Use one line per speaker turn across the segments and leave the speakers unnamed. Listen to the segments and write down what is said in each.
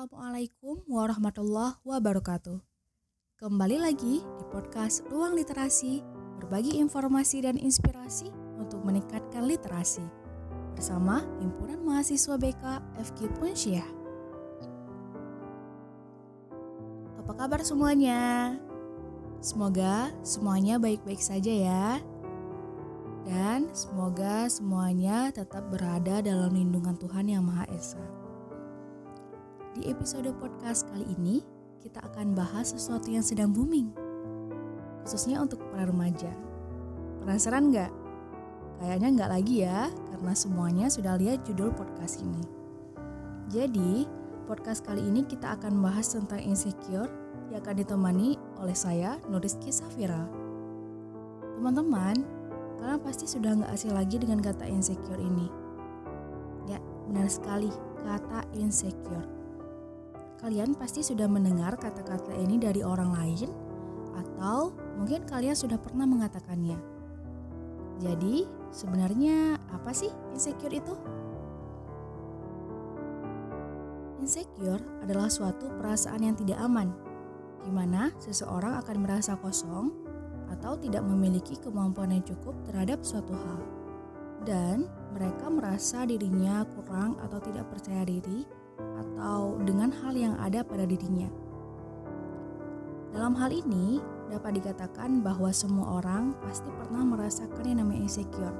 Assalamualaikum warahmatullahi wabarakatuh. Kembali lagi di podcast Ruang Literasi, berbagi informasi dan inspirasi untuk meningkatkan literasi. Bersama Himpunan Mahasiswa BK FK Punsyah. Apa kabar semuanya? Semoga semuanya baik-baik saja ya. Dan semoga semuanya tetap berada dalam lindungan Tuhan Yang Maha Esa. Di episode podcast kali ini, kita akan bahas sesuatu yang sedang booming, khususnya untuk para remaja. Penasaran nggak? Kayaknya nggak lagi ya, karena semuanya sudah lihat judul podcast ini. Jadi, podcast kali ini kita akan bahas tentang insecure yang akan ditemani oleh saya, Nuriski Safira. Teman-teman, kalian pasti sudah nggak asing lagi dengan kata insecure ini. Ya, benar sekali, kata insecure Kalian pasti sudah mendengar kata-kata ini dari orang lain, atau mungkin kalian sudah pernah mengatakannya. Jadi, sebenarnya apa sih insecure itu? Insecure adalah suatu perasaan yang tidak aman, di mana seseorang akan merasa kosong atau tidak memiliki kemampuan yang cukup terhadap suatu hal, dan mereka merasa dirinya kurang atau tidak percaya diri atau dengan hal yang ada pada dirinya. Dalam hal ini, dapat dikatakan bahwa semua orang pasti pernah merasakan yang namanya insecure.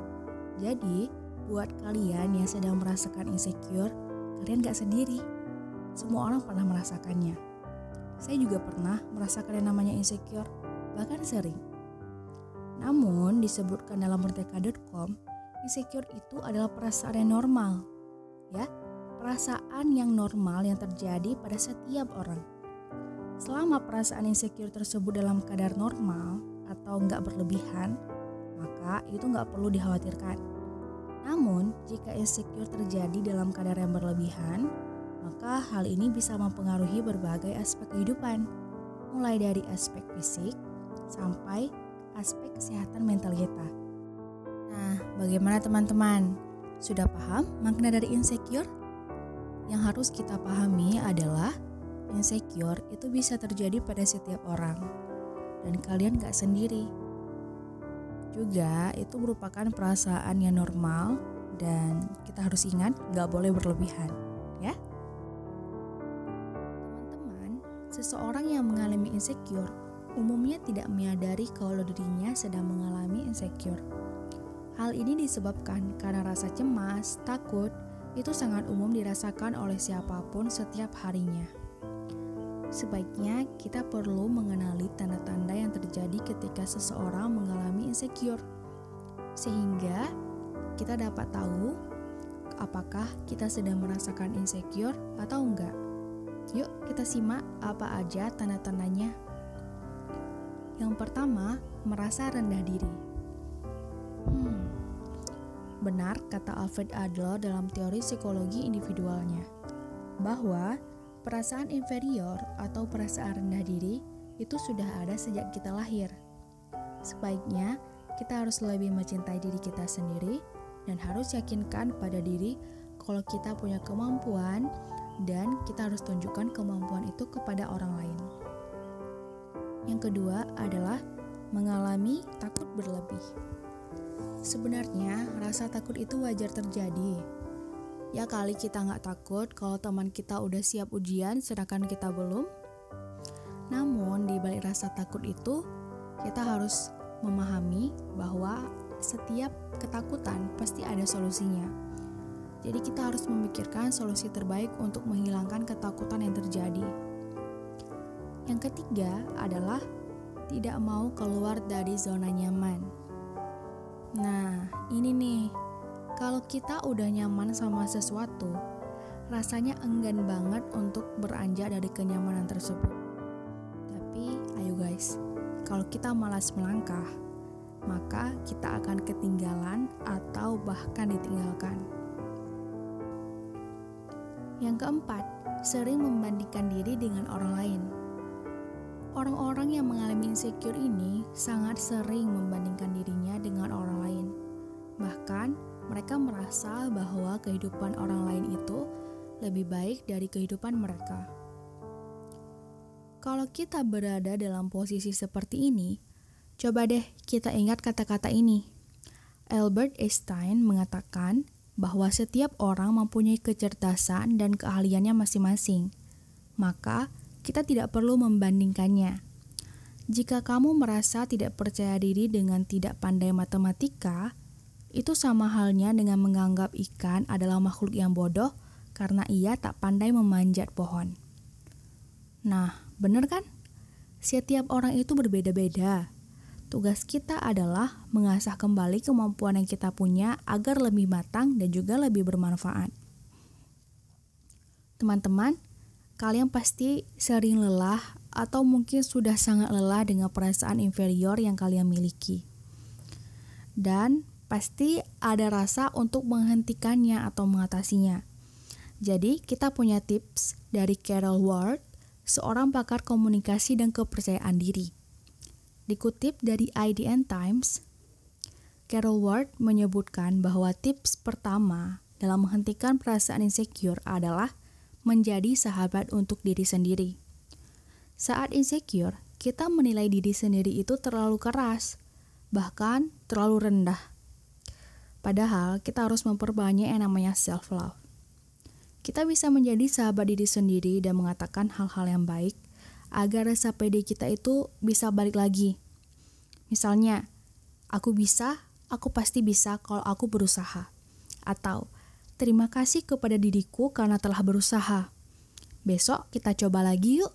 Jadi, buat kalian yang sedang merasakan insecure, kalian gak sendiri. Semua orang pernah merasakannya. Saya juga pernah merasakan yang namanya insecure, bahkan sering. Namun, disebutkan dalam merdeka.com, insecure itu adalah perasaan yang normal. Ya, perasaan yang normal yang terjadi pada setiap orang. Selama perasaan insecure tersebut dalam kadar normal atau nggak berlebihan, maka itu nggak perlu dikhawatirkan. Namun, jika insecure terjadi dalam kadar yang berlebihan, maka hal ini bisa mempengaruhi berbagai aspek kehidupan, mulai dari aspek fisik sampai aspek kesehatan mental kita. Nah, bagaimana teman-teman? Sudah paham makna dari insecure? Yang harus kita pahami adalah insecure itu bisa terjadi pada setiap orang dan kalian gak sendiri. Juga itu merupakan perasaan yang normal dan kita harus ingat gak boleh berlebihan ya. Teman-teman, seseorang yang mengalami insecure umumnya tidak menyadari kalau dirinya sedang mengalami insecure. Hal ini disebabkan karena rasa cemas, takut, itu sangat umum dirasakan oleh siapa pun setiap harinya. Sebaiknya kita perlu mengenali tanda-tanda yang terjadi ketika seseorang mengalami insecure, sehingga kita dapat tahu apakah kita sedang merasakan insecure atau enggak. Yuk, kita simak apa aja tanda-tandanya. Yang pertama, merasa rendah diri. Hmm, Benar kata Alfred Adler dalam teori psikologi individualnya, bahwa perasaan inferior atau perasaan rendah diri itu sudah ada sejak kita lahir. Sebaiknya kita harus lebih mencintai diri kita sendiri dan harus yakinkan pada diri kalau kita punya kemampuan dan kita harus tunjukkan kemampuan itu kepada orang lain. Yang kedua adalah mengalami takut berlebih. Sebenarnya rasa takut itu wajar terjadi. Ya kali kita nggak takut kalau teman kita udah siap ujian sedangkan kita belum. Namun di balik rasa takut itu, kita harus memahami bahwa setiap ketakutan pasti ada solusinya. Jadi kita harus memikirkan solusi terbaik untuk menghilangkan ketakutan yang terjadi. Yang ketiga adalah tidak mau keluar dari zona nyaman. Ini nih, kalau kita udah nyaman sama sesuatu, rasanya enggan banget untuk beranjak dari kenyamanan tersebut. Tapi, ayo guys, kalau kita malas melangkah, maka kita akan ketinggalan atau bahkan ditinggalkan. Yang keempat, sering membandingkan diri dengan orang lain. Orang-orang yang mengalami insecure ini sangat sering membandingkan dirinya dengan orang lain. Bahkan, mereka merasa bahwa kehidupan orang lain itu lebih baik dari kehidupan mereka. Kalau kita berada dalam posisi seperti ini, coba deh kita ingat kata-kata ini. Albert Einstein mengatakan bahwa setiap orang mempunyai kecerdasan dan keahliannya masing-masing. Maka, kita tidak perlu membandingkannya. Jika kamu merasa tidak percaya diri dengan tidak pandai matematika, itu sama halnya dengan menganggap ikan adalah makhluk yang bodoh karena ia tak pandai memanjat pohon. Nah, benar kan? Setiap orang itu berbeda-beda. Tugas kita adalah mengasah kembali kemampuan yang kita punya agar lebih matang dan juga lebih bermanfaat. Teman-teman, kalian pasti sering lelah atau mungkin sudah sangat lelah dengan perasaan inferior yang kalian miliki. Dan pasti ada rasa untuk menghentikannya atau mengatasinya. Jadi, kita punya tips dari Carol Ward, seorang pakar komunikasi dan kepercayaan diri. Dikutip dari IDN Times, Carol Ward menyebutkan bahwa tips pertama dalam menghentikan perasaan insecure adalah menjadi sahabat untuk diri sendiri. Saat insecure, kita menilai diri sendiri itu terlalu keras, bahkan terlalu rendah. Padahal kita harus memperbanyak yang namanya self-love. Kita bisa menjadi sahabat diri sendiri dan mengatakan hal-hal yang baik agar rasa pede kita itu bisa balik lagi. Misalnya, aku bisa, aku pasti bisa kalau aku berusaha. Atau, terima kasih kepada diriku karena telah berusaha. Besok kita coba lagi yuk.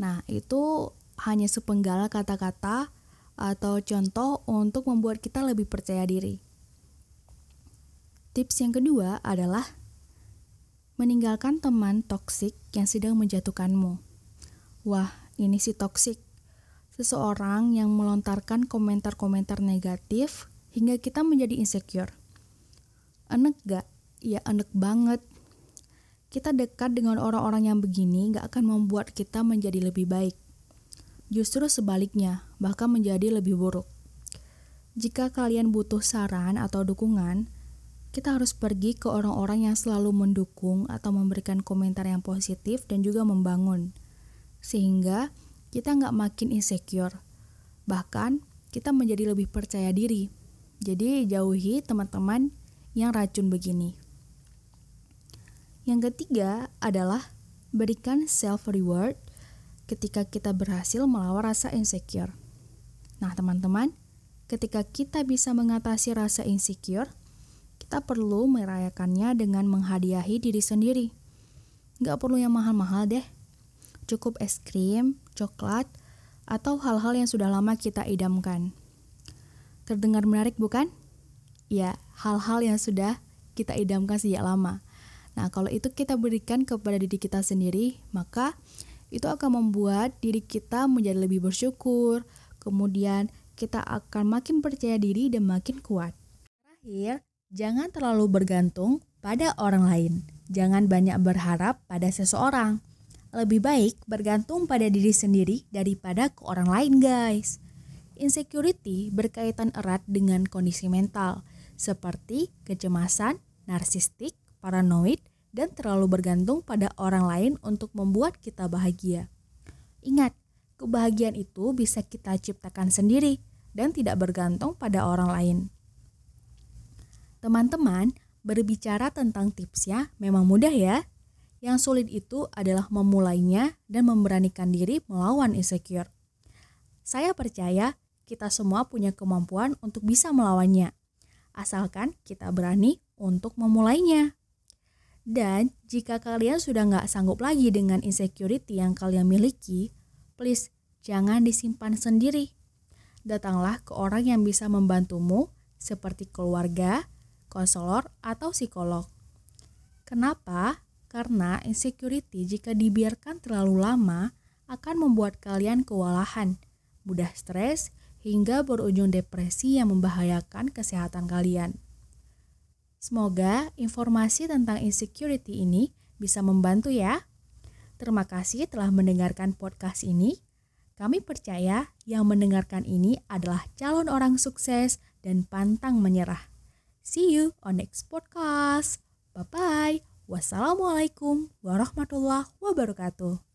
Nah, itu hanya sepenggal kata-kata atau contoh untuk membuat kita lebih percaya diri. Tips yang kedua adalah meninggalkan teman toksik yang sedang menjatuhkanmu. Wah, ini si toksik. Seseorang yang melontarkan komentar-komentar negatif hingga kita menjadi insecure. Enek gak? Ya enek banget. Kita dekat dengan orang-orang yang begini gak akan membuat kita menjadi lebih baik. Justru sebaliknya, bahkan menjadi lebih buruk. Jika kalian butuh saran atau dukungan, kita harus pergi ke orang-orang yang selalu mendukung atau memberikan komentar yang positif dan juga membangun. Sehingga kita nggak makin insecure. Bahkan kita menjadi lebih percaya diri. Jadi jauhi teman-teman yang racun begini. Yang ketiga adalah berikan self reward ketika kita berhasil melawan rasa insecure. Nah, teman-teman, ketika kita bisa mengatasi rasa insecure, kita perlu merayakannya dengan menghadiahi diri sendiri. Nggak perlu yang mahal-mahal deh. Cukup es krim, coklat, atau hal-hal yang sudah lama kita idamkan. Terdengar menarik bukan? Ya, hal-hal yang sudah kita idamkan sejak lama. Nah, kalau itu kita berikan kepada diri kita sendiri, maka itu akan membuat diri kita menjadi lebih bersyukur. Kemudian kita akan makin percaya diri dan makin kuat. Terakhir, Jangan terlalu bergantung pada orang lain. Jangan banyak berharap pada seseorang. Lebih baik bergantung pada diri sendiri daripada ke orang lain, guys. Insecurity berkaitan erat dengan kondisi mental, seperti kecemasan, narsistik, paranoid, dan terlalu bergantung pada orang lain untuk membuat kita bahagia. Ingat, kebahagiaan itu bisa kita ciptakan sendiri dan tidak bergantung pada orang lain. Teman-teman, berbicara tentang tipsnya memang mudah ya. Yang sulit itu adalah memulainya dan memberanikan diri melawan insecure. Saya percaya kita semua punya kemampuan untuk bisa melawannya. Asalkan kita berani untuk memulainya. Dan jika kalian sudah nggak sanggup lagi dengan insecurity yang kalian miliki, please jangan disimpan sendiri. Datanglah ke orang yang bisa membantumu seperti keluarga, konselor, atau psikolog. Kenapa? Karena insecurity jika dibiarkan terlalu lama akan membuat kalian kewalahan, mudah stres, hingga berujung depresi yang membahayakan kesehatan kalian. Semoga informasi tentang insecurity ini bisa membantu ya. Terima kasih telah mendengarkan podcast ini. Kami percaya yang mendengarkan ini adalah calon orang sukses dan pantang menyerah. See you on next podcast. Bye bye. Wassalamualaikum warahmatullahi wabarakatuh.